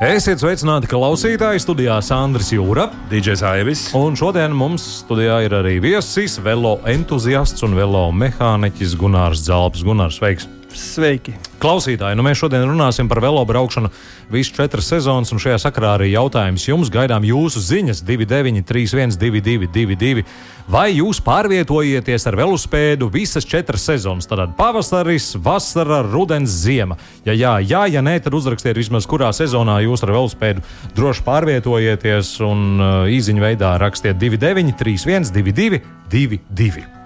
Esiet sveicināti, klausītāji studijā Sandrs Jūra. DJs Aivis. Un šodien mums studijā ir arī viesis, velo entuziasts un velo mehāniķis Gunārs Zalps. Gunārs, sveiks! Sveiki! Klausītāji, nu mēs šodien runāsim par velo braukšanu visu četras sezonas, un šajā sakarā arī jautājums jums gaidām jūsu ziņas 2931, 222, vai jūs pārvietojieties ar velospēdu visas četras sezonas, tad pavasaris, vasara, rudens, ziema. Ja jā, jā, ja nē, tad uzrakstiet vismaz kurā sezonā jūs ar velospēdu droši pārvietojieties, un uh, īziņu veidā rakstiet 2931, 222.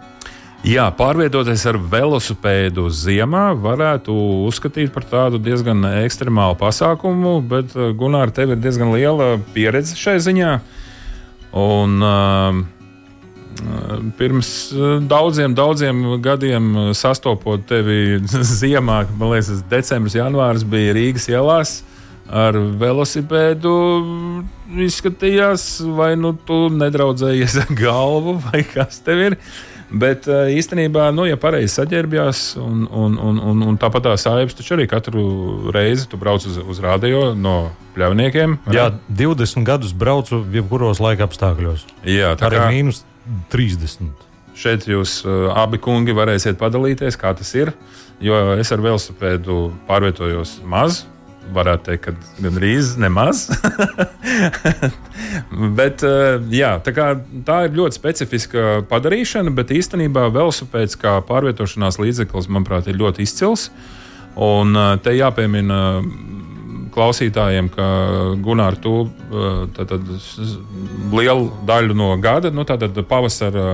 Jā, pārvietoties ar velosipēdu ziemā varētu uzskatīt par tādu diezgan ekstremālu pasākumu, bet uh, Gunār, tev ir diezgan liela pieredze šai ziņā. Un, uh, Pirms uh, daudziem, daudziem gadiem sastopot tevi ziemā, man liekas, decembris, janvāris bija Rīgas ielās ar velosipēdu. Izskatījās, vai nu tu nedraudzējies ar galvu, vai kas tev ir. Bet eh, īstenībā, nu, ja pareizi saģērbjās, un, un, un, un, un tāpat tā sāpes, taču arī katru reizi tu brauc uz, uz radio no pļavniekiem. Jā, 20 gadus braucu jebkuros laika apstākļos. Jā, tā arī kā mīnus 30. šeit jūs uh, abi kungi varēsiet padalīties, kā tas ir. Jo es ar velosipēdu pārvietojos maz. Varētu teikt, ka gandrīz nemaz. bet, uh, jā, tā, kā, tā ir ļoti specifiska padarīšana, bet īstenībā velosipēds kā pārvietošanās līdzeklis, manuprāt, ir ļoti izcils. Un uh, te jāpiemina klausītājiem, ka Gunārs, tu tad, tad, s- lielu daļu no gada, nu, tātad pavasara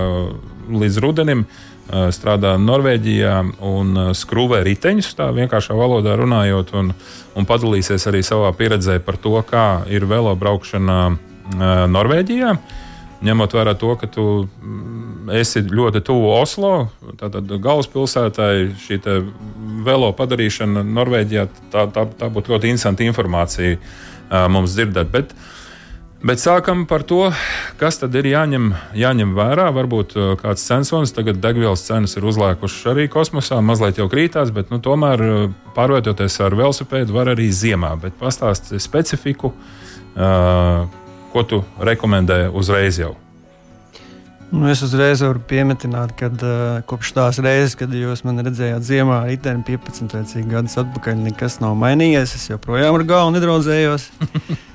līdz rudenim, eh, strādā Norvēģijā un eh, skrūvē riteņus, tā vienkāršā valodā runājot, un, un padalīsies arī savā pieredzē par to, kā ir velo braukšana eh, Norvēģijā. Ņemot vērā to, ka tu mm, esi ļoti tuvu Oslo, tātad galvaspilsētai, šī velo padarīšana Norvēģijā, tā, tā, tā būtu ļoti interesanta informācija mums dzirdēt. Bet, bet sākam par to, kas tad ir jāņem, jāņem vērā. Varbūt ā, kāds sensors, tagad degvielas cenas ir uzlēkušas arī kosmosā, mazliet jau krītās, bet nu, tomēr ā, pārvietoties ar velosipēdu var arī ziemā. Bet pastāsti specifiku. ā, Ko tu rekomendē uzreiz jau? Nu, es uzreiz varu piemetināt, ka uh, kopš tās reizes, kad jūs man redzējāt ziemā, riteni 15 vai cik gadus atpakaļ, nekas nav mainījies. Es joprojām ar galvu nedraudzējos.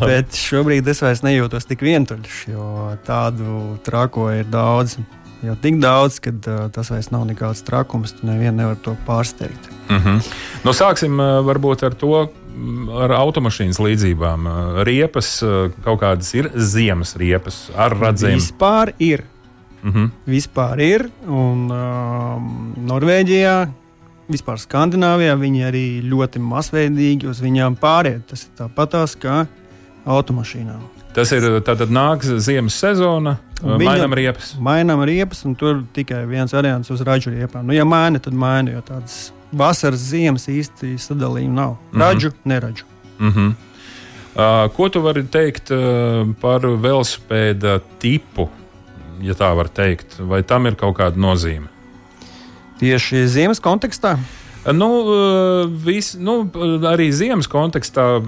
Bet šobrīd es vairs nejūtos tik vientuļš, jo tādu trako ir daudz. Jau tik daudz, ka uh, tas vairs nav nekāds trakums. Tu nevienu nevar to pārsteigt. Mm -hmm. nu, sāksim uh, varbūt ar to, mm, ar automašīnas līdzībām. Uh, Riepas uh, kaut kādas ir ziemas riepas ar radzēm. Vispār ir. Mm -hmm. Vispār ir. Un um, Norvēģijā, vispār Skandināvijā, viņi arī ļoti masveidīgi uz viņām pāriet. Tas ir tāpatās kā automašīnām. Tas ir tātad nāks ziemas sezona, Viņa- mainām riepas. Mainām riepas, un tur tikai viens variants uz ražu riepām. Nu, ja maina, tad maina, jo tādas vasaras, ziemas īsti sadalījuma nav. Mhm. Ražu, neražu. Mm -hmm. uh, ko tu vari teikt uh, par velospēda tipu, ja tā var teikt? Vai tam ir kaut kāda nozīme? Tieši ziemas kontekstā. Nu, uh, vis, nu, arī ziemas kontekstā,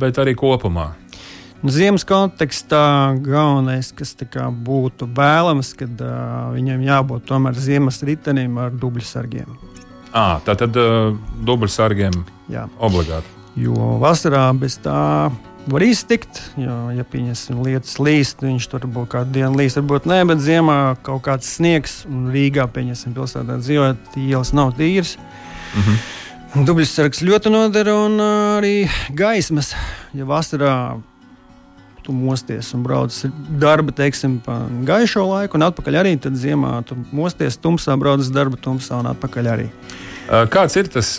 bet arī kopumā. Nu, Ziemas kontekstā galvenais, kas būtu vēlams, kad uh, viņiem jābūt tomēr ziemas ritenim ar dubļsargiem. À, tā tad uh, dubultsargiem Jā. obligāti. Jo vasarā bez tā var iztikt. Jo, ja pieņemsim lietas līst, viņš tur būs kādu dienu līst, varbūt ne, bet ziemā kaut kāds sniegs. Un Rīgā, pieņemsim, pilsētā dzīvojot, ielas nav tīras. Mhm. Dubļsargs ļoti noder un arī gaismas. Ja vasarā tu mosties un brauc uz darbu, teiksim, pa gaišo laiku, un atpakaļ arī tad ziemā tu mosties tumsā, brauc uz darbu tumsā un atpakaļ arī. Kāds ir tas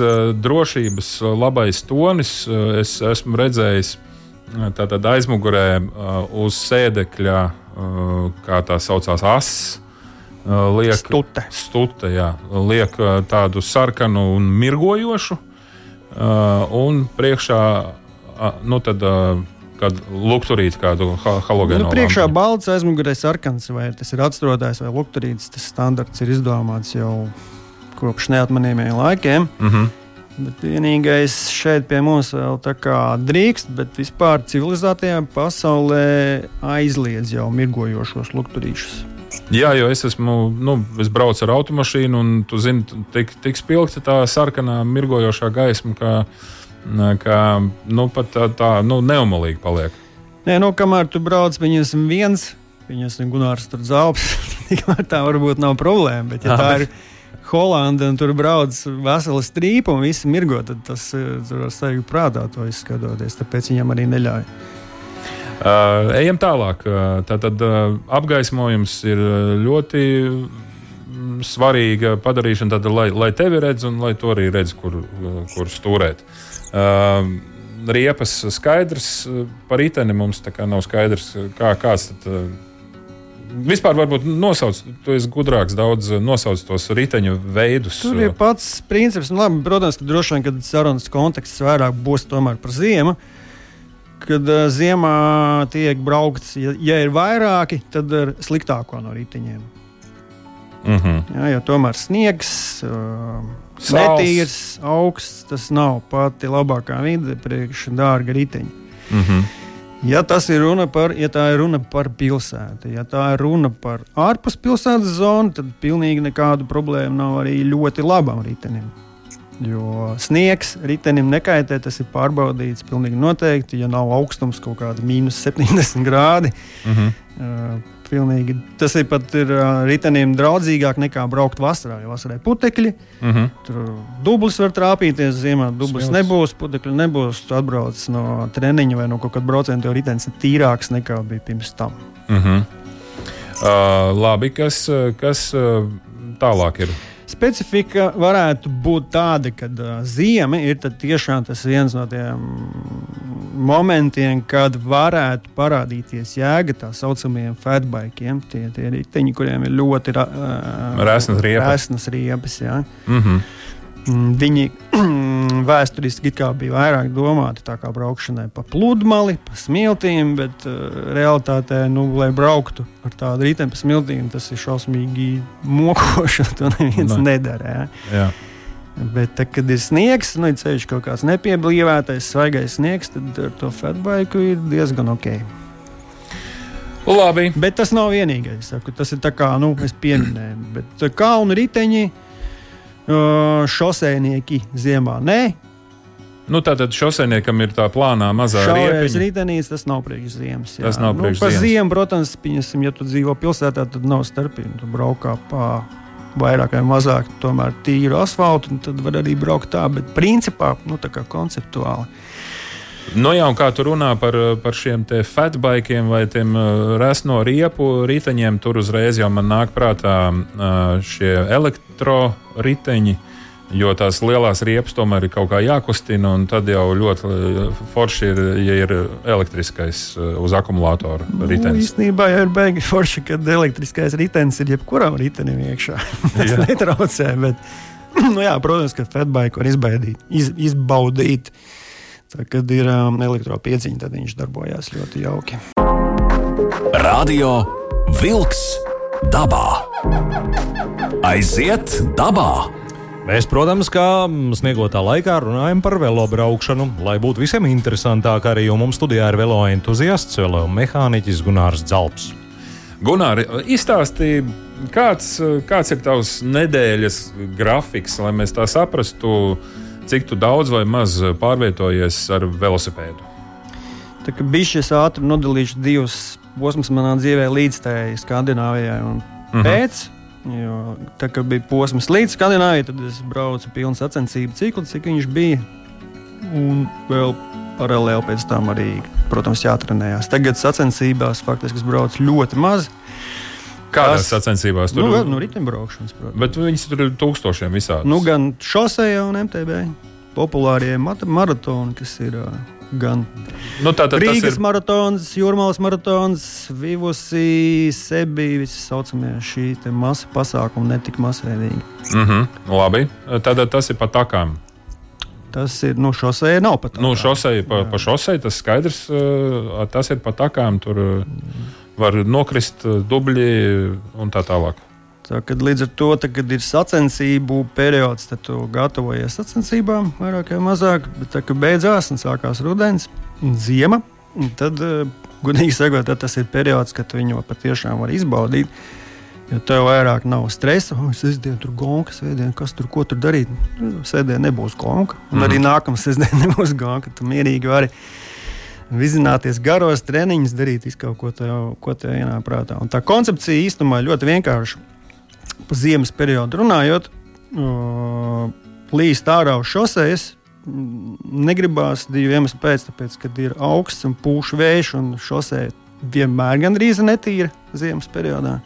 drošības labais tonis? Es esmu redzējis tātad aizmugurē uh, uz sēdekļa, uh, kā tā saucās, ass. liek Stute. stute jā, liek uh, tādu sarkanu un mirgojošu, uh, un priekšā uh, nu, tad, uh, kad lukturīt kādu ha halogēnu. Nu, priekšā balts, aizmugurē sarkans, vai tas ir atstrodājs vai lukturīts. Tas standarts ir izdomāts jau kopš neatmanījumiem laikiem. Mm -hmm. Bet vienīgais šeit pie mums vēl tā kā drīkst, bet vispār civilizētajā pasaulē aizliedz jau mirgojošos lukturīšus. Jā, jo es esmu, nu, es braucu ar automašīnu, un tu zini, tik, tik spilgta tā sarkanā, mirgojošā gaisma, ka, ka nu, pat tā, tā nu, neumalīgi paliek. Nē, nu, kamēr tu brauc, viņas ir viens, viņas ir Gunārs tur zelps, tikmēr tā varbūt nav problēma. Bet, ja tā ir Holanda un tur brauc vesela strīpa un viss mirgo, tad tas eh, tur steigt prātā to izskatoties. Tāpēc viņam arī neļauj. Uh, ejam tālāk. Uh, Tātad uh, apgaismojums ir ļoti mm, svarīga padarīšana, tad, lai, lai tevi redz un lai to arī redz, kur, kur stūrēt. Uh, riepas skaidrs par iteni mums tā kā nav skaidrs, kā, kāds tad. Vispār, varbūt nosauc, tu esi gudrāks, daudz uh, nosauc tos riteņu veidus. Tur ir pats princips. Nu, labi, protams, ka droši vien, kad sarunas konteksts vairāk būs tomēr par ziemu. Kad uh, ziemā tiek braukts, ja, ja ir vairāki, tad ir sliktāko no riteņiem. Mm -hmm. Jā, jo tomēr sniegs, uh, netīrs, augsts, tas nav pati labākā vide priekš dārga riteņa. Mm -hmm. Ja tas ir runa par, ja tā ir runa par pilsētu, ja tā ir runa par ārpus pilsētas zonu, tad pilnīgi nekādu problēmu nav arī ļoti labam ritenim. Jo sniegs ritenim nekaitē, tas ir pārbaudīts pilnīgi noteikti. Ja nav augstums kaut kāda mīnus 70 grādi, Mm -hmm. uh, pilnīgi, tas ir pat ir, uh, ritenim draudzīgāk nekā braukt vasarā. Jo vasarā ir putekļi, Mm -hmm. Tur dublis var trāpīties, ziemā dublis Smilts. nebūs, putekļi nebūs. Tu atbrauc no treniņa vai no kaut kāda brauciena, tev ritenis ir tīrāks nekā bija pirms tam. Mm -hmm. uh, labi, kas, uh, kas uh, tālāk ir? Specifika varētu būt tāda, ka uh, ziema ir tiešām tas viens no tiem momentiem, kad varētu parādīties jēga tā saucamajiem fatbaikiem. Tie, tie riteņi, kuriem ir ļoti uh, Resnas riepas. resnas riepas jā. Mm -hmm. Mm, Viņi vēsturiski bija vairāk domāti tā kā braukšanai pa pludmali, pa smiltīm, bet uh, realitātē, nu, lai brauktu ar tādu riteni pa smiltīm, tas ir šausmīgi mokoši. To neviens Ne. nedara. Jā. Jā. Bet, tad, kad ir sniegs, nu, ir ceļš kaut kāds nepieblīvētais, svaigais sniegs, tad ar to fatbaiku ir diezgan ok. Labi. Bet tas nav vienīgais. Saku, tas ir tā kā nu, es pieminēju. Bet uh, kalnu riteņi, šosēnieki ziemā nē. Nu, tātad šosēniekam ir tā plānā mazā riepiņa. ritenīs tas nav priekš ziemas. jā. Tas nav priekš nu, par ziemas. ziemu, protams, pieņemsim, ja tu dzīvo pilsētā, tad nav starpība. Tu braukā pa vairāk vai mazāk tomēr tīru asfaltu, un tad var arī braukt tā, bet principā, nu, tā kā konceptuāli. Nu, jā, un kā tu runā par, par šiem fatbaikiem vai tiem uh, resno riepu riteņiem, tur uzreiz jau man nāk prātā uh, šie elektroriteņi. Jo tās lielās riepas tomēr ir kaut kā jākustina, un tad jau ļoti forši ir, ja ir elektriskais uz akumulātora Nu, ritenis. īstenībā jau ir baigi forši, kad elektriskais ritenis ir jebkuram ritenim iekšā. Tas netraucē, bet, nu, jā, protams, ka fatbaiku var izbaudīt. Iz, izbaudīt. Tā, kad ir um, elektropieciņa, tad viņš darbojās ļoti jauki. Radio Wolks dabā. Aiziet dabā! Mēs, protams, kā sniegotā laikā runājam par velobraukšanu, lai būtu visiem interesantāk. Arī jo mums studijā ir velo entuziasts, velo mehāniķis Gunārs Zalps. Gunāri, izstāstīja, kāds, kāds ir tavs nedēļas grafiks, lai mēs tā saprastu, cik daudz vai maz pārvietojies ar velosipēdu. Tā kā bišķi es ātri nodalīšu divus posmus manā dzīvē līdz tai Skandināvijai un Mhm. pēc. Jo, tā kā bija posms līdz Skandināvijai, tad es braucu pilnu sacensību ciklu, cik viņš bija. Un vēl paralēli pēc tam arī, protams, jātrenējās. Tagad sacensībās faktiski es braucu ļoti maz. Kādās sacensībās Nu, tur vēl no riteņbraukšanas, protams. Bet viņas tur ir tūkstošiem visādi. Nu, gan šosejā un MTB. Populārie maratoni, kas ir gan Nu, tātad tas Rīgas ir maratons, Jūrmālas maratons, Vivusi, Sebi, visi saucamie šī masa pasākumi netika masveidīgi. Mhm, labi. Tātad tas ir pa takām. Tas ir, nu, šosei nav pat. Nu, šosei, pa, pa šosei tas skaidrs, tas ir pa takām. Tur var nokrist uh, dubļi un tā tālāk. Tā, kad līdz ar to, tā, kad ir sacensību periods, tad tu gatavojies sacensībām, vairāk vai mazāk. Bet tā, kad beidzās un sākās rudens un ziema, un tad, eh, gudīgi sakot, tas ir periods, kad viņu patiešām var izbaudīt. Jo tev vairāk nav stresa, oh, sestdien tur gonka, svētdien, kas tur, ko tur darīt. Nu, Sēdien nebūs gonka, un arī nākamā sestdien nebūs gonka. Tu mierīgi vari vizināties garos treniņus, darīt kaut ko tev, ko tev ienāk prātā. Un tā koncepcija īstenībā ļoti vienkārša. Pa ziemas periodu runājot, plīst ārā uz šosejas. Negribās divu iemeslu pēc, tāpēc, kad ir augsts un pūš vējš, un šosei vienmēr gandrīz netīra ziemas periodā.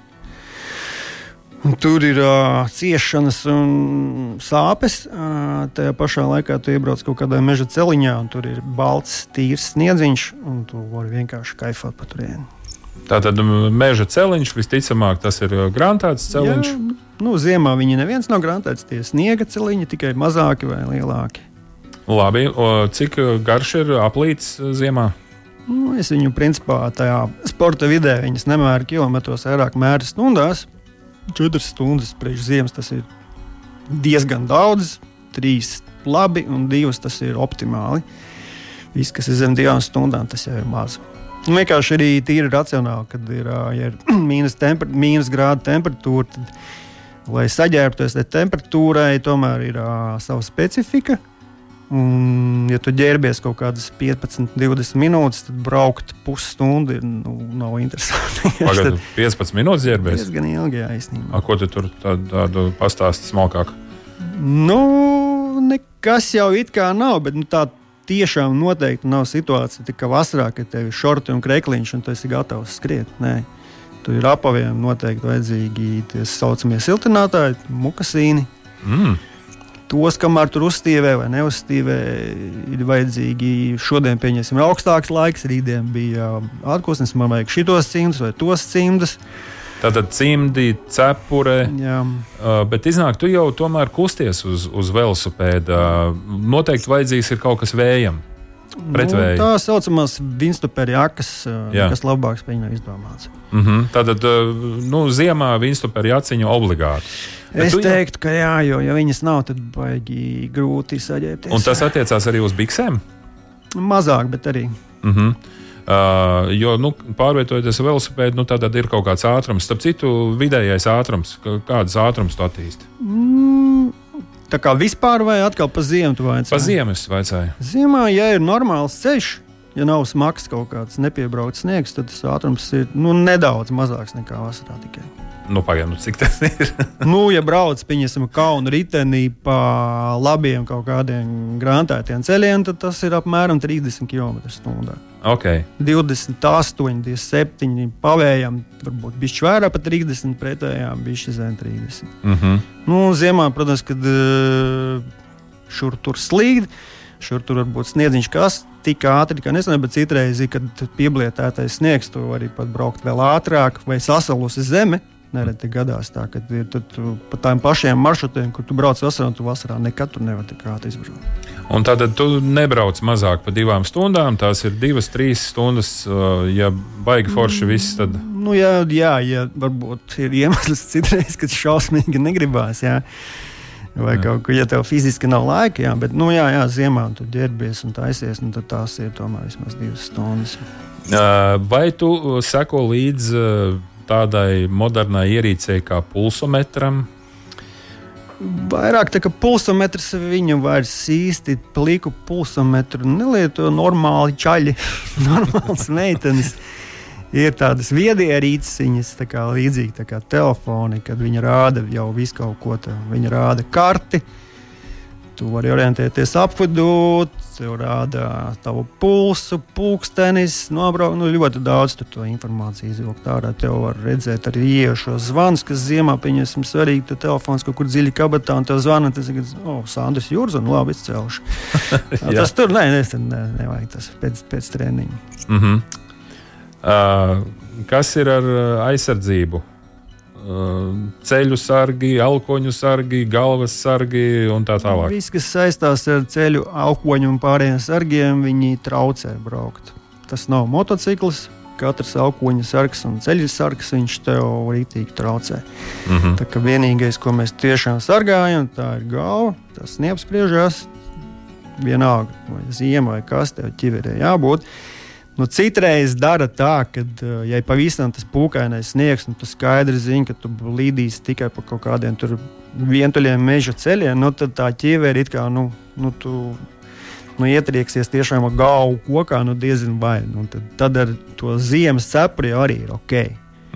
Un tur ir uh, ciešanas un sāpes. Uh, tajā pašā laikā tu iebrauc kaut kādā meža celiņā, un tur ir balts, tīrs sniedziņš, un tu vari vienkārši kaifot pa turieni. Tātad um, meža celiņš visticamāk tas ir grāmatas celiņš. Jā, nu, ziemā viņi neviens nav grāmatēts, tie sniega celiņi, tikai mazāki vai lielāki. Labi, o, cik garš ir aplīts ziemā? Nu, es viņu principā tajā sporta vidē nemēru kilometros, vairāk mēru stundās. Četras stundas priekš ziemas tas ir diezgan daudz. Trīs labi un divas tas ir optimāli. Viss, kas ir zem divām stundām, tas jau ir maz. Un vienkārši arī tīri racionāli, kad ir, ja ir mīnus, temper, mīnus grādu temperatūra, tad, lai saģērbtos tai temperatūrai, tomēr ir uh, sava specifika. Un, ja tu ģērbies kaut kādas 15, 20 minūtes, tad braukt pusstundu nu, nav interesanti. Pagaidu 15 minūtes Tas ģērbies. diezgan ilgi, jā, īstenībā. A, ko tu tur tādu, tādu pastāsti smalkāk? Nu, nekas jau it kā nav, bet nu, tā tiešām noteikti nav situācija, kā vasarā, kad tev ir šorti un krekliņš un tu esi gatavs skriet. Nē. Tur ir apaviem noteikti vajadzīgi tie saucamie siltinātāji, mukasīni. Mm. Tos, kamēr tur uzstīvē vai neuzstīvē, ir vajadzīgi šodien, pieņemsim, augstāks laiks, rītdien bija atpūsnis, man vajag šitos cimdus vai tos cimdus. Tātad cimdi, cepure. Jā. Bet iznāk, tu jau tomēr kusties uz, uz velosipēda. Noteikti vajadzīgs ir kaut kas vējam. Pretvēji. Nu, tā saucamās Jā. kas labāks pieņem izdomāts. Mm -hmm. Tātad, nu, ziemā vinstuperi jaciņu obligāti. Bet Es tu teiktu, ka jā, jo, ja viņas nav, tad baigi grūti saģērbties. Un tas attiecās arī uz biksēm. mazāk, bet arī. Mm -hmm. Uh, jo nu, pārvietojoties ar velosipēdu, nu, tad ir kaut kāds ātrums. Starp citu, vidējais ātrums, Kā- kādas ātrumus tu attīsti? Tā kā vispār vai atkal pa ziemu tu vajag? Pa ziemas vajadzēja. Ziemā, ja ir normāls ceļš, ja nav smags kaut kāds nepiebraukts sniegs, tad tas ātrums ir nu, nedaudz mazāks nekā vasarā tikai. Nu, pagaidām, nu, cik tas ir? nu, ja brauc, pieņemsim, kaunu ritenī pa labiem kaut kādiem grāmatētiem ceļiem, tad tas ir apmēram 30 km/h. ok, 28, 27, pavējām, varbūt bišķi vairāk par 30, pretējām bišķi zem 30. mm -hmm. Nu, ziemā, protams, kad eh, šur tur slīd, šur tur varbūt sniedziņš kas tik ātri, ka nezinu, bet citreiz, kad pieblietētais sniegs, tu vari pat braukt vēl ātrāk vai sasalusi zeme. Nereti gadās tā, ka ir pa tām pašiem maršrutiem, kur tu brauc vasarā, un tu vasarā nekad tur nevari tik ātri izbraukt. Un tad tu nebrauc mazāk par divām stundām. Tās ir divas, trīs stundas. Ja baigi forši viss, tad Nu, jā, jā, ja varbūt ir iemesls citreiz, kad šausmīgi negribās. Jā. Vai Jā. kaut kā, ja tev fiziski nav laika, jā, bet, nu, jā, jā ziemā tu ģērbies un taisies, nu, tad tās ir tomēr vismaz divas stundas. vai tu seko līdzi tādai modernai ierīcei kā pulsometram? Vairāk tā kā pulsometrs viņu vairs īsti pliku pulsometru nelieto normāli čaļi, normāls meitenes. Ir tādas viedierīces, tā kā līdzīgi tā kā telefoni, kad viņi rāda jau visu kaut ko tādu. Viņi rāda karti. Tu vari orientēties apvidū, tev rāda tavu pulsu, pulkstenis, nobraukt. Nu, ļoti daudz to informāciju izvilkt ārā. Tev var redzēt arī iešos zvanus, kas ziemā, pieņemsim, svarīgi. Tu telefons kaut kur dziļi kabatā un tev zvana. Tas ir, oh, Sandrs Jūrs, un labi izcēluši. tas tur, nē, nē, ne, nevajag tas pēc, pēc treniņa. Mm -hmm. uh, kas ir ar aizsardzību? Ceļu sargi, alkoņu sargi, galvas sargi un tā tālāk. Viss, kas saistās ar ceļu, alkoņu un pārējiem sargiem, viņi traucē braukt. Tas nav motociklis. Katrs alkoņa sargs un ceļu sargs viņš tev rītīgi traucē. Mm -hmm. Tā kā vienīgais, ko mēs tiešām sargājam, tā ir galva. Tas neapspriežās. Vienalga, vai ziema vai kas tev ķiverē jābūt. Uh, Nu, citreiz dara tā, ka, uh, ja ir pavisam tas pūkainais sniegs, nu, tu skaidri zini, ka tu līdīsi tikai pa kaut kādiem vientuļiem meža ceļiem, nu, tad tā ķīveri it kā nu, nu, tu, nu, ietrieksies tiešām ar galvu kokā, nu, diezgan vai. Nu, tad, tad ar to ziemas cepuri arī ir ok.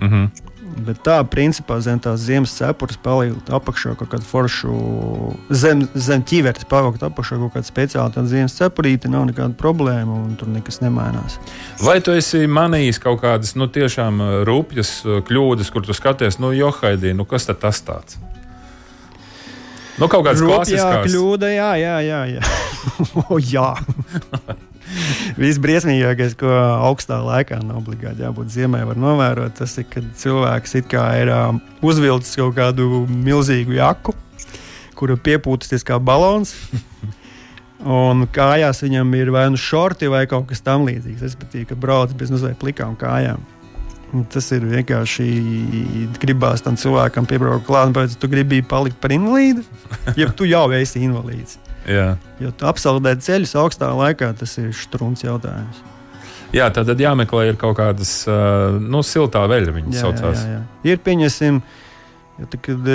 Mm -hmm. Bet tā, principā, zem tās ziemas cepures palikt apakšā kaut kādu foršu, zem, zem ķiveres pavakt apakšā kaut kādu speciālu ziemas cepurīti, nav nekāda problēma un tur nekas nemainās. Vai tu esi manījis kaut kādas, nu, tiešām uh, rūpjas uh, kļūdas, kur tu skaties, nu, Johaidī, nu, kas tad tas tāds? Nu, kaut kāds klasiskās kļūda, jā, jā, jā. jā. oh, jā. Visbriesmīgākais, ko augstā laikā nav obligāti jābūt ziemai, var novērot, tas ir, kad cilvēks ir um, uzvilcis kaut kādu milzīgu jaku, kura piepūtas kā balons. Un kājās viņam ir vai nu šorti, vai kaut kas tamlīdzīgs. Es patīk, ka brauc bez mazliet plikām kājām. Tas ir vienkārši gribās tam cilvēkam piebraukt klāt, bet tu gribi palikt par invalīdu, ja tu jau esi invalīds. Jā. Jo apsaldēt ceļus augstā laikā, tas ir strūns jautājums. Jā, tad jāmeklē kaut kādas uh, nu, siltā veļa, viņas jā, saucās. Jā, jā. Ir pieņemsim. Ja tā, kad,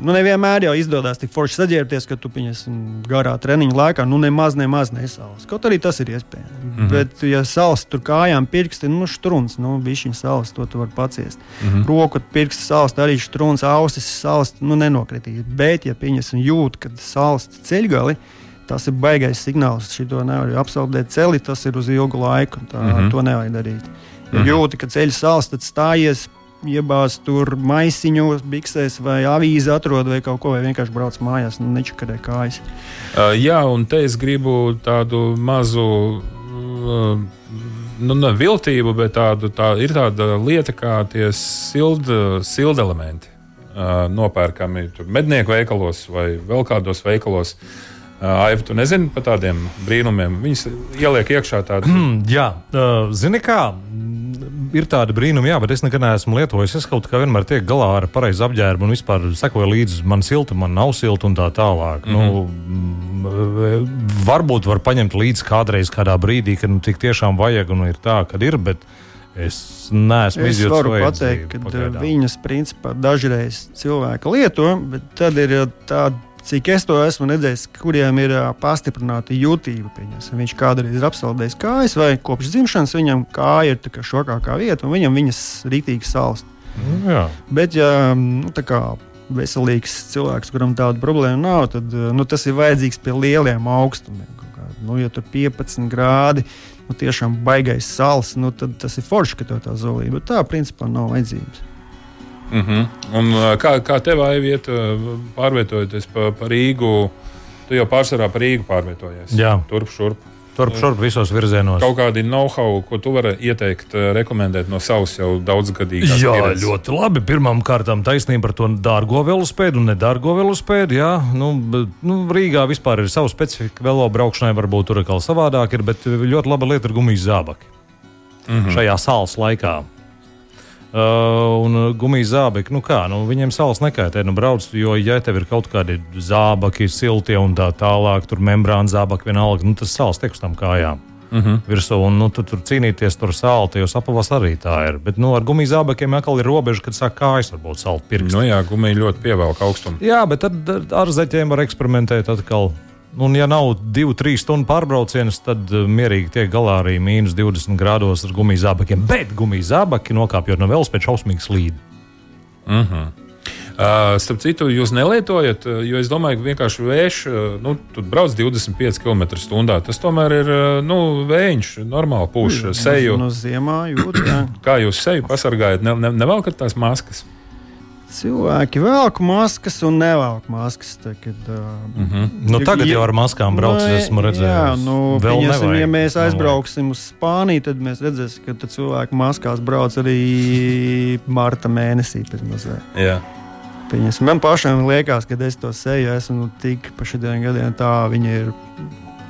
nu, nevienmēr jau izdodas tik forši saģērbties, ka tu pieņemsim garā treniņa laikā nu, nemaz, nemaz nesāls. Kaut arī tas ir iespējams. Mm -hmm. Bet, ja sāls tur kājām pirksti, nu, strūns, nu, šī sāls, to tu vari paciest. Mm -hmm. Roku pirksti sāls, arī strūns, ausis sāls, nu, nenokritīs. Bet, ja pieņemsim jūt, kad sāls ceļgali, tas ir baigais signāls. Šito nevar apsaldēt celi, tas ir uz ilgu laiku. Tā, mm -hmm. To nevajag darīt. Ja mm -hmm. jūti, ka ceļš sāls, tad stājies iebāzt tur maisiņos, biksēs vai avīzi atrod vai kaut ko, vai vienkārši brauc mājās un nečakarē kājas. Uh, jā, un te es gribu tādu mazu. Uh, Nu, ne viltību, bet tādu, tā ir tāda lieta, kā tie silda sild elementi. Uh, nopērkami mednieku veikalos vai vēl kādos veikalos. Aivu, tu nezini par tādiem brīnumiem. Viņus ieliek iekšā tādā. Jā, uh, zini kā, ir tāda brīnuma, jā, bet es nekad neesmu lietojis. Es kaut kā vienmēr tiek galā ar pareizu apģērbu un vispār sekoju līdzi man silta, man nav silta un tā tālāk. Mm -hmm. nu, varbūt var paņemt līdzi kādreiz, kādā brīdī, kad nu, tik tiešām vajag un ir tā, kad ir. Bet, Es neesmu izjūtis. Es varu pateikt, ka pagaidām. viņas principā dažreiz cilvēki lieto, bet tad ir tāda cik es to esmu redzējis, kuriem ir pastiprināta jūtība. Pieņas. Viņš kādreiz ir apsaldējis kājas, vai kopš dzimšanas viņam kāja ir šokākā vieta, un viņam viņas rītīgi salst. Mm, jā. Bet, ja nu, kā, veselīgs cilvēks, kuram tāda problēma nav, tad nu, tas ir vajadzīgs pie lieliem augstumiem. Nu, ja tur ir 15 grādi, nu, tiešām baigais sāls, nu, tad tas ir forši, ka tev tā zolība. Tā principā nav vajadzības. Mm -hmm. Un, kā, kā tev vieta pārvietojoties pa, pa Rīgu? Tu jau pārsvarā par Rīgu pārvietojies. Jā, turp šurp. Turp šurp visos virzienos. Kaut kādi know-how, ko tu vari ieteikt, rekomendēt no savas jau daudzgadīgās Jā, pieredzes. ļoti labi. Pirmām kārtām taisnība par to dārgo velospēdu un nedārgo velospēdu. Jā, nu, nu, Rīgā vispār ir sava specifika. Velo braukšanai varbūt tur atkal savādāk ir, bet ļoti laba lieta ir gumijas zābaki. Mm -hmm. Šajā sāls laikā. Uh, un gumijas zābaki, nu kā, nu, viņiem salas nekaitē. Nu, brauc, jo, ja tev ir kaut kādi zābaki, siltie un tā tālāk, tur membrāna zābaki vienalga, nu, tas salas tiek uz tām kājām. Uh mhm. -huh. Virsū, un nu, tu, tur cīnīties tur sāli, tajos apavos arī tā ir. Bet nu, ar gumijas zābakiem atkal ir robeža, kad sāk kājas varbūt salt pirksti. Nu, jā, gumija ļoti pievelk augstumu. Jā, bet tad ar zeķiem var eksperimentēt atkal. Un, ja nav 2-3 stundu pārbrauciens, tad uh, mierīgi tiek galā arī mīnus 20 grādos ar gumijas zābakiem. Bet gumijas zābaki nokāpjot no velospēda šausmīgi slīd. Mm -hmm. Uh, starp citu, jūs nelietojat, jo es domāju, ka vienkārši vējš, nu, tur brauc 25 km/h. Tas tomēr ir nu, vējš, normāli pūš seju. No ziemā jūt, jā. Kā jūs seju pasargājat? Ne, ne, nevelkat tās maskas? Cilvēki velk maskas un nevelk maskas. Tagad, uh, Mm -hmm. Nu, tagad jau ar maskām brauc, Nu, esmu redzējis. Jā, nu, nevajag. ja mēs aizbrauksim uz Spāniju, tad mēs redzēsim, ka cilvēki maskās brauc arī marta mēnesī. Pieņemsim, man pašam liekas, ka es to seju esmu nu, tik pa šiem gadiem, tā viņa ir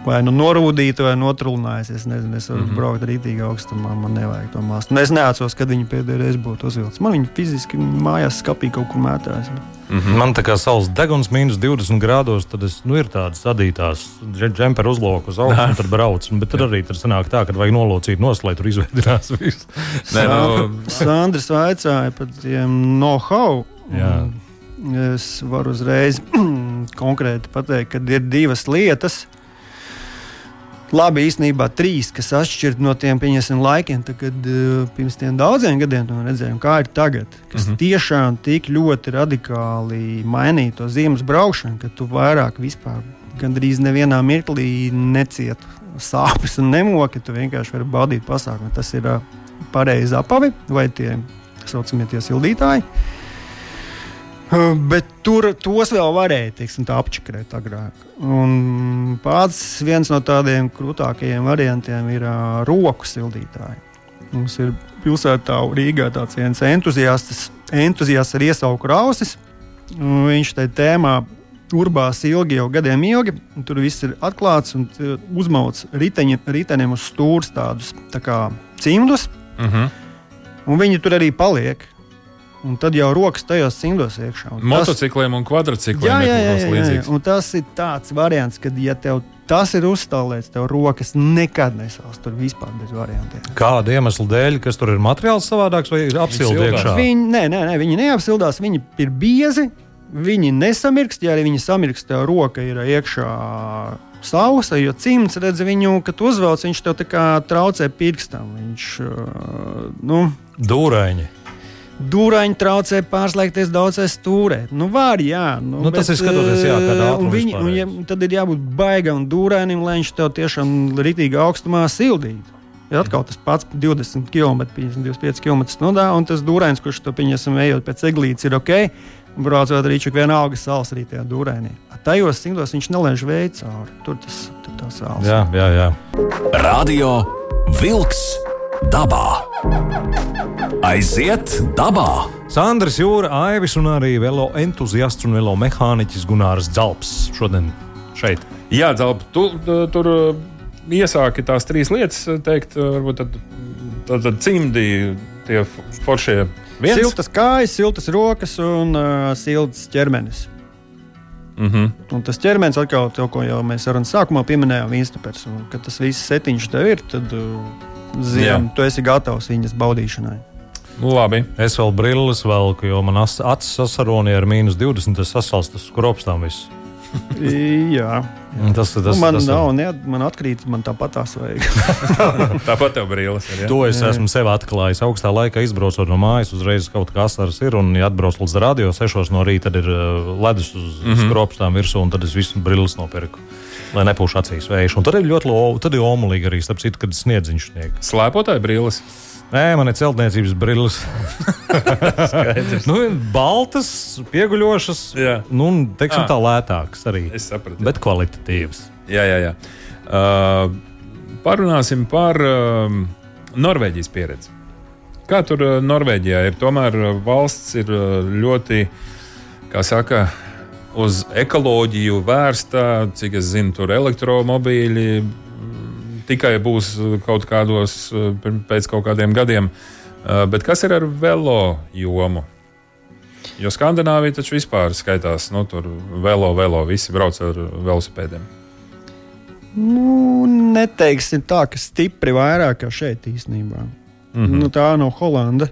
vai nu norūdīta, vai notrūlinājusi. Es nezinu, es varu mm. -hmm. braukt rītīgi augstumā, man nevajag to māsu. Nu, es neatceros, kad viņa pēdējo reizi būtu uzvilcis. Man viņa fiziski mājās skapī kaut kur mētājas. Mm -hmm. Man tā kā saules deguns mīnus 20 grādos, tad es, nu, ir tādas sadītās džempera uzloku uz augšu, un tad brauc. Bet tad arī tur sanāk tā, ka vajag nolocīt nost, lai tur izveidinās viss. Nē, nu, Sandrs vaicāja par tiem know-how. Un Es varu uzreiz konkrēti pateikt, ka ir divas lietas. Labi, īstenībā trīs, kas atšķiras no tiem laikiem, tad, kad uh, pirms tiem daudziem gadiem to redzējām, kā ir tagad. Kas Mhm. uh -huh. tiešām tik ļoti radikāli mainīja to ziemas braukšanu, ka tu vairāk vispār gandrīz nevienā mirklī necietu sāpes un nemoki. Tu vienkārši vari baudīt pasākumu. Tas ir uh, pareizi apavi vai tie saucamie tie sildītāji. Uh, Bet tur tos vēl varēja teiksim, apčakarēt agrāk. Un pats viens no tādiem krūtākajiem variantiem ir uh, roku sildītāji. Mums ir pilsētā Rīgā tāds viens entuziasts, entuziasts ar iesauku rausis. Viņš tajā tēmā urbās ilgi, jau gadiem ilgi. Tur viss ir atklāts un uh, uzmauts riteņi, riteņiem uz stūres tādus tā kā cimdus. mm -hmm. Un viņi tur arī paliek. Un tad jau rokas tajos cimdos iekšā. Un tas- Motocikliem un kvadrcikliem Jā, jā, jā, jā, jā. līdzīgs. Un tas ir tāds variants, ka, ja tev tas ir uzstāvēts, tev rokas nekad nesals. Tur vispār bez variantiem. Kāda iemesla dēļ, kas tur ir materiāls savādāks vai iekšā? Viņi, nē, nē, nē, viņi neapsildās, viņi ir biezi. Viņi nesamirkst, ja arī viņi samirkst, tev roka ir iekšā sausa, jo cimds redz viņu, kad tu uzvelc, viņš tev tā kā traucē pirkstam. Viņš, uh, nu, Dūraini. Traucē pārslēgties daudzai stūrē. Nu, var, jā. Nu, Nu, tas ir skatoties, jā, un ātrumā viņi, un, ja, tad ir jābūt baigam dūrainim, lai viņš tev tiešām ritīgi augstumā sildītu. Ja atkal tas pats 20 km, 25 km stundā, un tas dūrains, kurš to pieņemsim, ejot pēc eglītes, ir ok. Braucot arī čak vienalga sāls arī tajā dūrainī. Tajos simtos viņš nelaiž veidu cauri. Tur tas tur tā sāls. Jā, jā, jā. Radio Wolks dabā. Aiziet dabā! Sandrs Jūra, Aivis un arī velo entuziasts un velo mehāniķis Gunārs Zalps šodien šeit. Jā, Zelpa, tu tur uh, iesāki tās trīs lietas, uh, teikt, uh, varbūt tad, tad, tad cimdi tie foršie viens. Siltas kājas, siltas rokas un uh, silts ķermenis. Mm -hmm. Un tas ķermenis atkal, to, ko jau mēs sarunas sākumā pieminējām. Un, kad tas viss setiņš tev ir, tad uh, Jā. tu esi gatavs viņas baudīšanai. Nu, labi. Es vēl brilles velku, jo man acis sasaronīja ar mīnus 20. Tas sasalstas skropstām viss. Jā, Un Tas, tas, nu, man tas, nav, ne, man atkrīt, man tāpat tās vajag. Tāpat tev brīlis ir. Ja? To es esmu sev atklājis. Augstā laikā izbraucot no mājas, uzreiz kaut kas tāds ir. Un, ja atbrauc līdz radio, 6 no rīta, tad ir uh, ledus uz mm. -hmm. skropstām virsū, un tad es visu brilles nopirku. Lai nepūš acīs vējš. Un tad ir ļoti lo, tad ir omulīgi arī, starp citu, kad sniedziņš snieg. Slēpotāji brīlis. Nē, man ir celtniecības brilles. nu, baltas, pieguļošas, Jā. nu, teiksim, Ah. tā lētākas arī. Es sapratu. Bet kvalitatīvas. Jā, jā, jā. Uh, parunāsim par uh, Norvēģijas pieredzi. Kā tur uh, Norvēģijā ir? Tomēr uh, valsts ir uh, ļoti, kā saka, uz ekoloģiju vērsta. Cik es zinu, tur elektromobīļi mm, tikai būs kaut kādos pir- pēc kaut kādiem gadiem. Uh, bet kas ir ar velo jomu? Jo Skandināvija taču vispār skaitās, nu, tur velo, velo, visi brauc ar velosipēdiem. nu, neteiksim tā, ka stipri vairāk kā šeit īstenībā. Mm -hmm. nu, tā nav Holanda.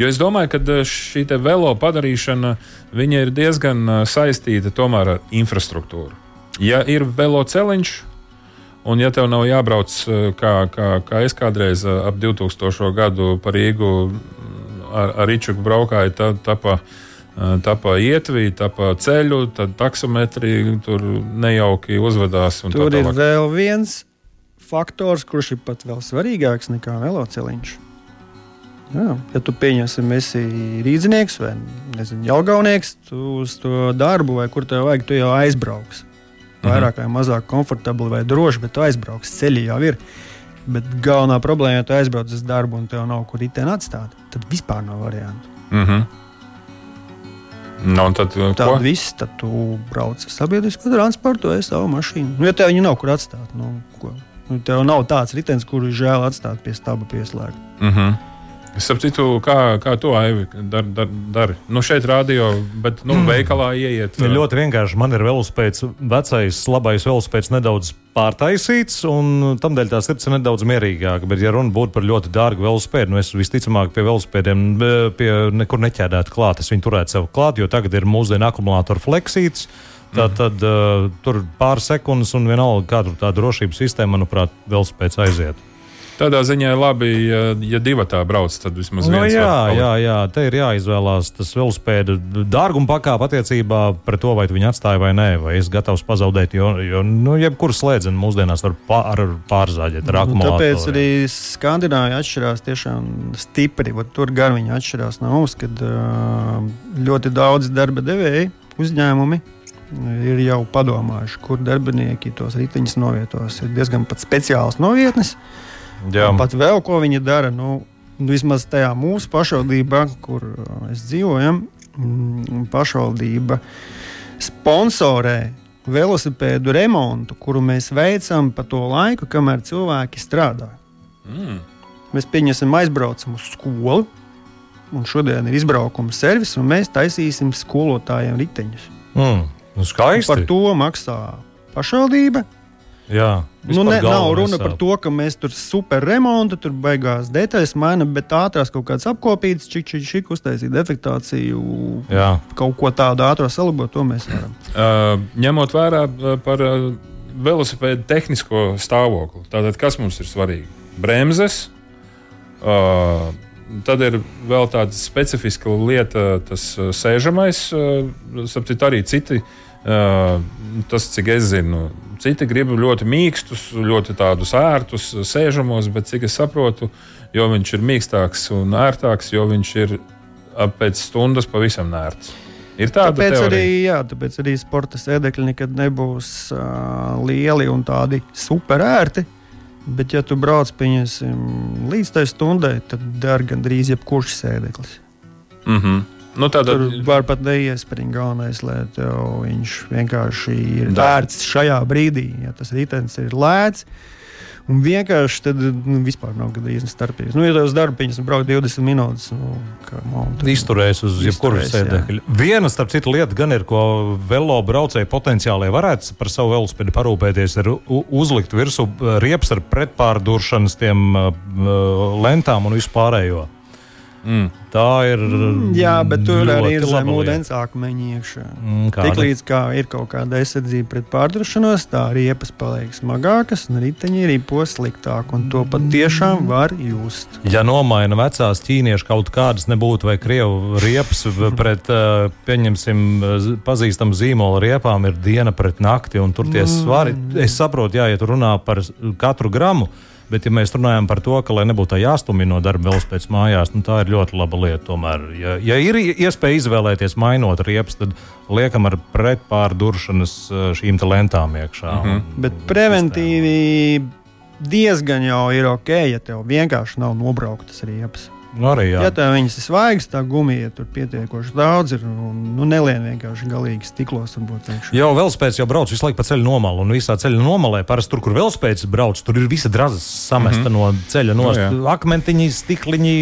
Jo es domāju, ka eh, šī velo padarīšana viņa ir diezgan eh, saistīta tomēr ar infrastruktūru. Ja ir velo ceļš, un ja tev nav jābrauc eh, kā, kā, kā es kādreiz ap 2000. gadu par Rīgu mm, ar, ar Ričuku braukāju, tad tā pa Tāpā ietvī, tāpā ceļu, tad taksometrija tur nejauki uzvedās. Tur tā ir vēl viens faktors, kurš ir pat vēl svarīgāks nekā veloceliņš. Jā, ja tu pieņemsim, esi rīznieks vai nezinu, jaugaunieks, tu uz to darbu vai kur tev vajag, tu jau aizbrauks. Vairāk vai mazāk komfortabli vai droši, bet tu aizbrauks. Ceļi jau ir. Bet galvenā problēma, ja tu aizbrauc uz darbu un tev nav kur riteni atstāt, tad vispār nav variantu. Mm -hmm. Nu, tad tad viss, tad tu brauc ar sabiedrisko transportu vai savu mašīnu. Nu, ja tev viņa nav kur atstāt, nu, ko? Nu, tev nav tāds ritenis, kuru žēl atstāt pie stūra pieslēgta. Mm -hmm. Es saprotu, kā, kā to Aivi dari. Dar, dar. Nu, šeit rādio, bet nu, mm. veikalā ieiet. Ja ļoti vienkārši. Man ir velospēds, vecais, labais velospēds nedaudz pārtaisīts, un tādēļ tā sirds ir nedaudz mierīgāka. Bet, ja runa būtu par ļoti dārgu velospēdu, nu es visticamāk pie velospēdiem pie nekur neķēdētu klāt. Es viņu turētu sev klāt, jo tagad ir mūsdienu akumulātoru fleksīts. Tā, mm. tad uh, tur pāris sekundes, un vienalga, kāda tā drošības sistēma, manuprāt, velospēds aiziet. Tādā ziņā labi, ja, ja divi tā brauc, tad vismaz nu, viens. Jā, jā, jā, te ir jāizvēlās tas velospēda dārguma pakāpe attiecībā pret to, vai tu viņu atstāji vai nē, vai es gatavs pazaudēt. Jo, jo nu, jebkuru slēdzienu mūsdienās var pār, pārzāģēt ar nu, akumulātoru. Tāpēc arī Skandināvija atšķirās tiešām stipri. Tur gan viņi atšķirās no mums, kad ļoti daudz darba devēji uzņēmumi ir jau padomājuši, kur darbinieki tos riteņus novietos. Ir diezgan pat speciāls novietnes. Jā. Pat vēl ko viņi dara. Nu, vismaz tajā mūsu pašvaldībā, kur mēs dzīvojam, mm, pašvaldība sponsorē velosipēdu remontu, kuru mēs veicam pa to laiku, kamēr cilvēki strādā. Mm. Mēs pieņemsim, aizbraucam uz skolu, un šodien ir izbraukuma servis, un mēs taisīsim skolotājiem riteņus. Mm. Nu, skaisti. Par to maksā pašvaldība. Jā, nu, ne, nav runa par to, ka mēs tur super remontu, tur beigās detaļas mainām, bet ātrās kaut kādas apkopītas, čik, čik, čik uztaisīt defektāciju, Jā. kaut ko tādu ātrā salabot, to mēs varam. Uh, ņemot vērā par uh, velosipēdu tehnisko stāvokli, tātad kas mums ir svarīgi? Bremzes. Uh, Tad ir vēl tāda specifiska lieta, tas sēžamais. Sapratu, arī citi, tas, cik es zinu, Citi grib ļoti mīkstus, ļoti tādus ērtus sēžamos, bet cik es saprotu, jo viņš ir mīkstāks un ērtāks, jo viņš ir pēc stundas pavisam nērts. Ir tāda tāpēc teorija. arī, jā, tāpēc arī sporta sēdekļi nekad nebūs uh, lieli un tādi super ērti. Bet, ja tu brauc pieņemsim, līdz tai stundai, tad der gandrīz jebkurš sēdeklis. Mm -hmm. Nu, tāda... Tur var pat neiespringt. Galvenais, lai viņš vienkārši ir vērts šajā brīdī. Ja tas ritenis ir lēts, un vienkārši tad nu, vispār nav gandrīz starpības. Nu, ja tev uz darbu pieņems braukt 20 minūtes, nu, kā tur izturēs uz jebkuru sēdekļu. Viena, starp citu, lieta gan ir, ko velo braucēji potenciāli varētu par savu velospēdu parūpēties, ir uzlikt virsū riepas ar pretpārduršanas tiem uh, lentām un vispārējo. Mm. Tā ir. Mm, jā, bet tur arī ir zem ūdens akmeņi iekšā. Mm, Tiklīdz kā ir kaut kāda aizsardzība pret pārdrošanos, tā riepas paliek smagākas un riteņi ir īpos sliktāk. Un to patiešām var just. Ja nomaina vecās ķīniešu kaut kādas nebūtu vai krievu riepas pret, pieņemsim, pazīstamu zīmolu riepām, ir diena pret nakti un tur tie mm. svari. Es saprotu, jā, ja tu runā par katru gramu Bet, ja mēs runājam par to, ka, lai nebūtu jāstumj no darba vēl pēc mājās, nu, tā ir ļoti laba lieta. Tomēr, ja, ja ir iespēja izvēlēties, mainot riepas, tad liekam ar pretpārduršanas eh, šīm lentām iekšā. Mm -hmm. Bet preventīvi diezgan jau ir ok, ja tev vienkārši nav nobrauktas riepas. Nu, arī, jā. ja tā viņas ir svaigas, tā gumija tur pietiekoši daudz ir. Nu, nelien vienkārši galīgi stiklos. Jau velospēds jau brauc visu laiku pa ceļu nomalu. Un visā ceļa nomalē, parasti tur, kur velospēds brauc, tur ir visa drazas samesta mm -hmm. no ceļa. No nu, akmentiņi, stikliņi,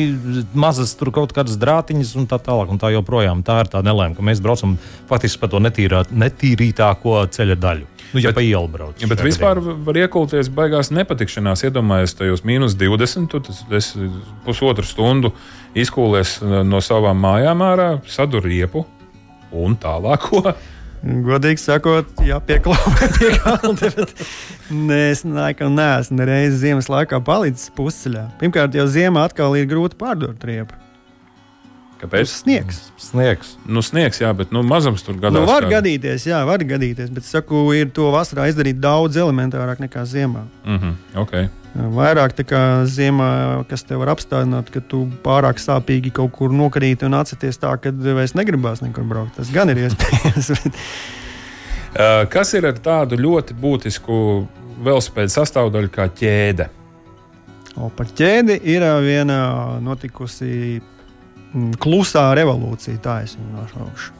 mazas tur kaut kādas drātiņas un tā tālāk. Un tā joprojām tā ir tā nelēma, ka mēs braucam faktiski pa to netīrā, netīrītāko ceļa daļu. Nu, ja bet, pa ielu brauc. Ja, bet vispār gadījumā. var iekulties baigās nepatikšanās. Iedomājieties, tajos mīnus 20, tu tas pusotru stundu izkūlies no savām mājām ārā, sadur riepu un tālāko. Godīgi sakot, jāpieklāpē pie kalna. Nē, es laikam neesmu nereizi ziemas laikā palicis pusceļā. Pirmkārt, jau ziemā atkal ir grūti pārdot riepu. Kāpēc? Sniegs. Sniegs. Nu, sniegs, jā, bet nu, mazums tur gadās. Nu, var kā- gadīties, jā, var gadīties, bet saku, ir to vasarā izdarīt daudz elementārāk nekā ziemā. Mhm, okay. Vairāk tā kā ziemā, kas te var apstādināt, ka tu pārāk sāpīgi kaut kur nokrīt un atceries tā, ka vairs negribās nekur braukt. Tas gan ir iespējams. Uh, kas ir ar tādu ļoti būtisku velospēdu sastāvdaļu kā ķēde? O, par ķēdi ir ā, viena notikusi mm, klusā revolūcija. Tā es viņu nosaukšu.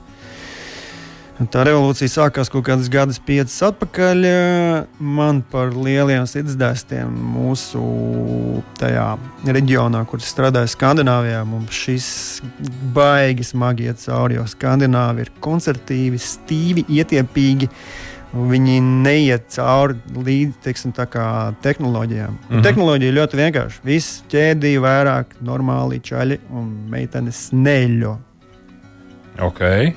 Tā revolūcija sākās kaut kādas gadus, piecas atpakaļ. Man par lieliem sirdsdēstiem mūsu tajā reģionā, kur strādāju, Skandināvijā, mums šis baigi smagi iet cauri. Jo Skandināvi ir koncertīvi, stīvi, ietiepīgi. Viņi neiet cauri līdz teiksim, tehnoloģijām. Mm. -hmm. Tehnoloģija ļoti vienkārša. Viss ķēdīja vairāk, normāli čaļi un meitenes neļo. Okay.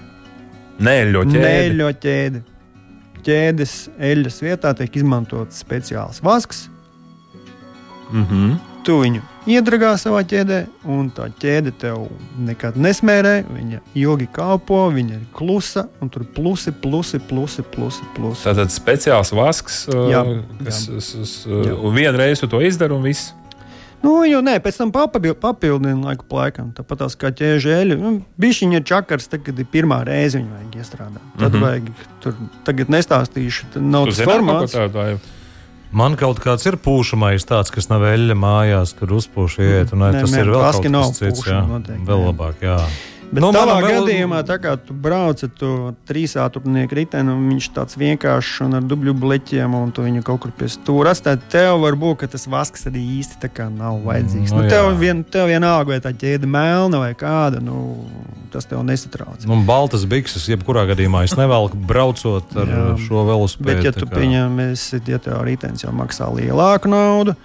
Nē, ļoti Neļo ķēdi. Ķēdes eļļas vietā tiek izmantots speciāls vasks. Mm -hmm. Tu viņu iedragā savā ķēdē, un tā ķēde tev nekad nesmērē. Viņa ilgi kalpo, viņa ir klusa, un tur plusi, plusi, plusi, plusi. plusi. Tātad speciāls vasks, uh, Jā, kas vienreiz to izdari un viss. Nu, jau nē, pēc tam papildina laiku laikam. Tāpat tās kā ķēžeļi. Nu, Bišķiņa ir čakars, tagad ir pirmā reize viņu vajag iestrādāt. Tad mm. -hmm. vajag tur, tagad nestāstīšu, tad nav tas kaut ko formāts. tādu? vai- Man kaut kāds ir pūšamais, tāds, kas nav eļļa mājās, kur uzpūš iet. Un, Nē, tas nē, ir vēl kaut kas cits. Jā, noteikti, vēl labāk. Jā. Bet Nu, nu, manam vēl- gadījumā, tā kā tu brauc ar to trīsātrupnieku riteni, un viņš tāds vienkāršs un ar dubļu bleķiem, un tu viņu kaut kur pie stūra atstāji, tev var būt, ka tas vasks arī īsti nav vajadzīgs. Nu, Nu, jā. tev, vien, tev vienalga, vai tā ķēde melna vai kāda, nu, tas tev nesatrauc. Nu, baltas bikses, jebkurā gadījumā es nevelku braucot ar Jā. šo velospēdu. Bet, ja tu kā- pieņem, esi, ja tev ritenis jau maksā lielāku naudu,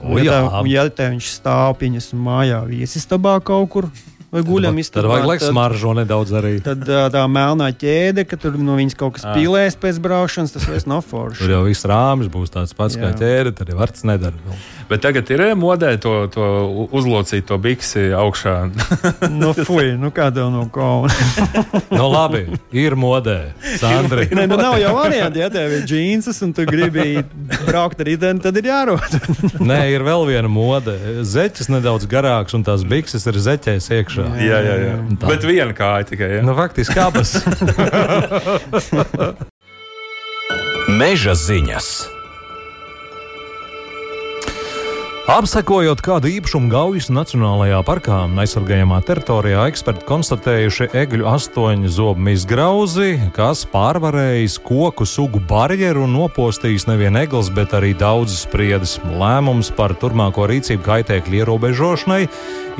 un ja, tev, ja tev viņš stāv pieņemsim mājā viesistabā kaut kur, vai guļam Tad vajag likt smaržo nedaudz arī. Tad ā, tā melnā ķēde, ka tur no viņas kaut kas Ā. pilēs pēc braukšanas, tas vairs nav Tur forši. jau viss rāmis būs tāds pats kā Jā. ķēde, tad jau vārds nedara. vēl. Bet tagad ir modē to, to uzlocīt to biksi augšā. nu, fuj, nu kā tev no kauna. Nu, labi, ir modē. Sandri. Nē, nu nav jau varianti, ja tev ir džīnsas un tu gribi braukt ar riteni, tad ir jārod. Nē, ir vēl viena mode. Zeķis nedaudz garāks, un tās bikses ir zeķēs iekšā. jā, jā, jā. Tā. Bet viena kāja tikai. Ja? Nu, faktiski abas. Meža ziņas. Apsekojot kādu īpašumu Gaujas Nacionālajā parkā, aizsargājamā teritorijā, eksperti konstatējuši egļu astoņu zobu izgrauzi, kas pārvarējis koku sugu barjeru un nopostījis nevien eglis, bet arī daudzas spriedas. Lēmums par turpmāko rīcību kaitēkļu ierobežošanai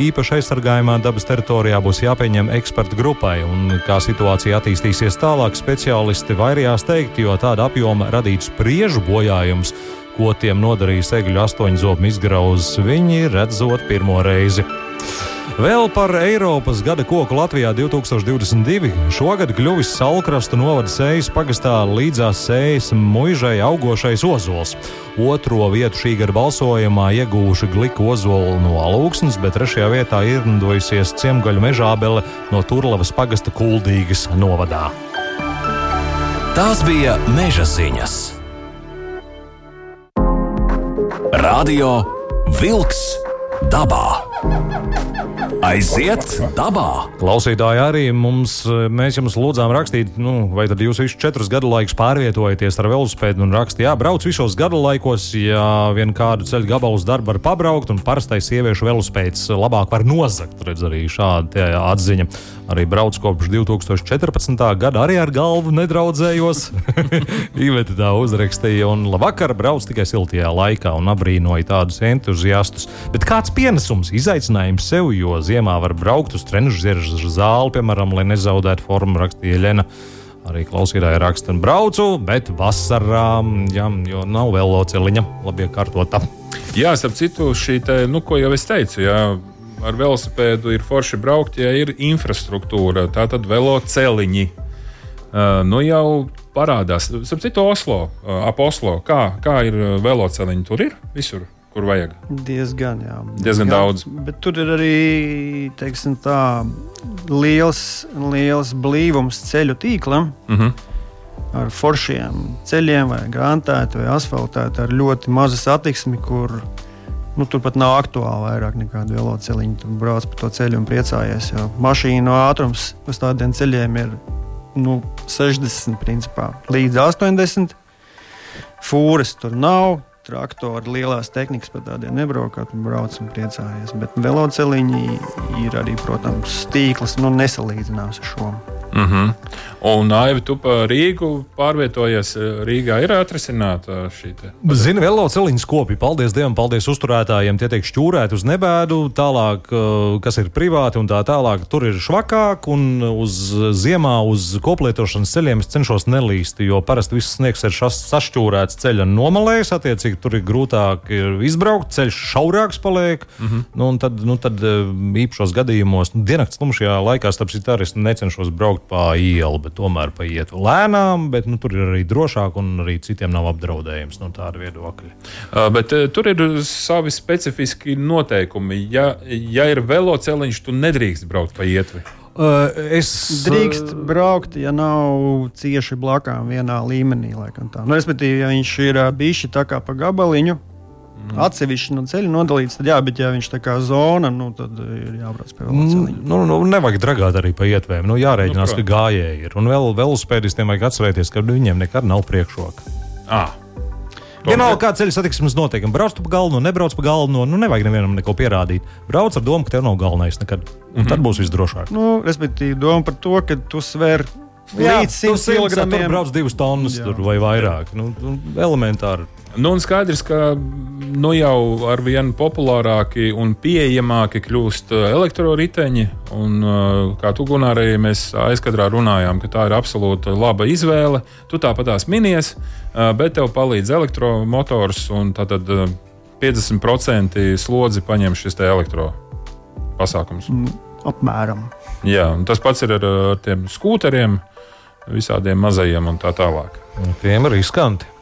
īpaši aizsargājamā dabas teritorijā būs jāpieņem ekspertu grupai, un kā situācija attīstīsies tālāk, speciālisti vairījās teikt, jo tāda apjoma radītu spriežu bojājums ko tiem nodarījis egļu astoņu zobu izgrauzes, viņi redzot pirmo reizi. Vēl par Eiropas gada koku Latvijā 2022. Šogad kļuvis Salkrastu novada sējas pagastā līdzās sējas muižai augošais ozols. Otro vietu šī gada balsojumā iegūši gliku ozolu no Alūksnes, bet trešajā vietā ir rindojusies ciemgaļu mežābele no Turlavas pagasta Kuldīgas novadā. Tās bija meža ziņas. Radio Wolks dabā. Aiziet dabā! Klausītāji, arī mums, mēs jums lūdzām rakstīt, nu, vai tad jūs visus četrus gadu laikus pārvietojaties ar velosipēdu un rakstīt, jā, brauc visos gadu laikos, ja vien kādu ceļu gabalu uz darbu var pabraukt, un parastais sieviešu velosipēds labāk var nozagt. Redz arī šāda tie atziņa. Arī brauc kopš 2014. gada, arī ar galvu nedraudzējos. Iveta tā uzrakstīja, un labvakar brauc tikai siltajā laikā un abrīnoja tādus entuziastus. Bet kāds pienesums, izaicinājums sev, jo ziemā var braukt uz trenižu zāli, piemēram, lai nezaudētu formu, rakstīja Lena. Arī klausītāji raksta, un braucu, bet vasarā, jā, jo nav loceliņa, labi iekārtota. Jā, starp citu, šī te, nu, ko jau es teicu, jā, ar velosipēdu ir forši braukt, ja ir infrastruktūra, tā tad veloceliņi. Uh, nu jau parādās. Starp citu, Oslo, uh, ap Oslo, kā, kā ir veloceliņi tur ir visur, kur vajag. Diezgan, jā. Diezgan daudz. Bet tur ir arī teiksim, tā, liels, liels blīvums ceļu tīklam. Uh -huh. Ar foršiem ceļiem, vai grāmatā, vai asfaltēta, ar ļoti mazu satiksmi, kur nu, tur pat nav aktuāli vairāk nekāda velosipēdiņa. Tur brauc pa to ceļu un priecājies. Jo mašīnu ātrums uz tādiem ceļiem ir nu, 60 principā, līdz 80. Fūres tur nav. Traktori, lielās tehnikas pat tādiem nebraucat, brauc un priecājies. Bet velosipēdiņi ir arī, protams, tīkls, nu, nesalīdzināms ar šo. Uh -huh. Un, Aivi, tu pa Rīgu pārvietojies. Rīgā ir atrisināta šī te. Zini, velosipēdiņu skopi. Paldies Dievam, paldies uzturētājiem. Tie tiek šķūrēti uz nebēdu, tālāk, eh, kas ir privāti un tā tālāk. Tur ir švakāk, un uz ziemā uz koplietošanas ceļiem es cenšos nelīst, jo parasti viss sniegs ir sašķūrēts ceļa nomalēs. Attiecīgi, tur ir grūtāk ir izbraukt, ceļš šaurāks paliek. Uh -huh. nu, un tad, nu, tad eh, īpašos gadījumos, nu, diennakts tumšajā laikā, starp citu, arī necenšos braukt pa ielu, bet tomēr pa ietu lēnām, bet nu, tur ir arī drošāk un arī citiem nav apdraudējums no tāda viedokļa. Uh, bet uh, tur ir savi specifiski noteikumi. Ja, ja ir velosipēdiņš, tu nedrīkst braukt pa ietvi. Uh, es Drīkst braukt, ja nav cieši blakām vienā līmenī. Nu, respektīvi, ja viņš ir bijis tā kā pa gabaliņu, mm. atsevišķi no ceļa nodalīts, tad jā, bet ja viņš tā kā zona, nu, tad ir jābrauc pie velosipēda. Nu, nu, nevajag dragāt arī pa ietvēm. Nu, jārēķinās, Nu, ka gājēji ir. Un vēl velosipēdistiem vajag atcerēties, ka viņiem nekad nav priekšroka. Ah. Vienalga, kāda ceļa satiksmes noteikumi. Brauc pa galveno, nebrauc pa galveno. Nu, nevajag nevienam neko pierādīt. Brauc ar domu, ka tev nav galvenais nekad. Un tad būs visdrošāk. Nu, respektīvi, doma par to, ka tu sver Jā, līdz tu 100 simts, Tur brauc divas tonnas Jā. tur, vai vairāk. Nu, nu, elementāri. Nu, un skaidrs, ka nu, jau ar vien populārāki un pieejamāki kļūst uh, elektroriteņi. Un, uh, kā tu, Gunār, arī mēs aizkadrā runājām, ka tā ir absolūti laba izvēle. Tu tāpatās minies, uh, bet tev palīdz elektromotors un tātad uh, 50% slodzi paņem šis elektropasākums. Apmēram. Jā, un tas pats ir ar, ar tiem skūteriem, visādiem mazajiem un tā tālāk. Tiem ir riskanti.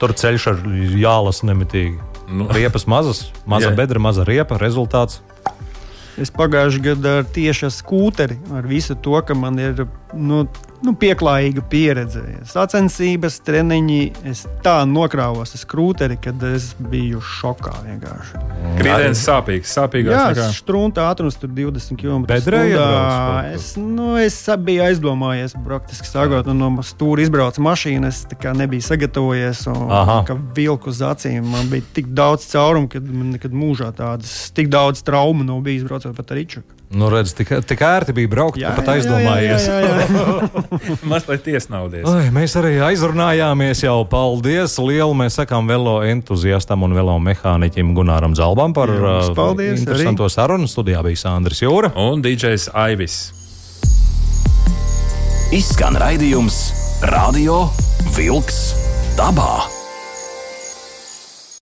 Tur ceļš ar jālasa nemitīgi. Nu, Riepas mazas, maza Jā. bedra, maza riepa. Rezultāts Es pagājušajā gadā ar tieši ar skūteri, ar visu to, ka man ir nu, nu, pieklājīga pieredze. Sacensības, treniņi, es tā nokrāvos ar skrūteri, kad es biju šokā. Krītdienas sāpīgs, sāpīgāks. Jā, nekā- strūnta ātrums tur 20 km. Bedrē iebrauc? Es, nu, es biju aizdomājies, praktiski sakot, un no stūra izbrauca mašīna. Es kā nebiju sagatavojies, un Aha. kā vilku uz acīm. Man bija tik daudz caurumu, ka man nekad mūžā tādas, tik daudz traumu nav bijis braucot pat ar rīču. Nu, redz, tik, tik ērti bija braukt, ka pat aizdomājies. Jā, jā, jā, jā. Mazliet tiesnaudies. Ai, mēs arī aizrunājāmies jau. Paldies! Lielu mēs sakām velo entuziastam un velo mehāniķim Gunāram Zalbam par Jums uh, paldies interesanto sarunu. Studijā bija Sandrs Jūra. Un DJs Aivis. Izskan raidījums Radio Wolks dabā.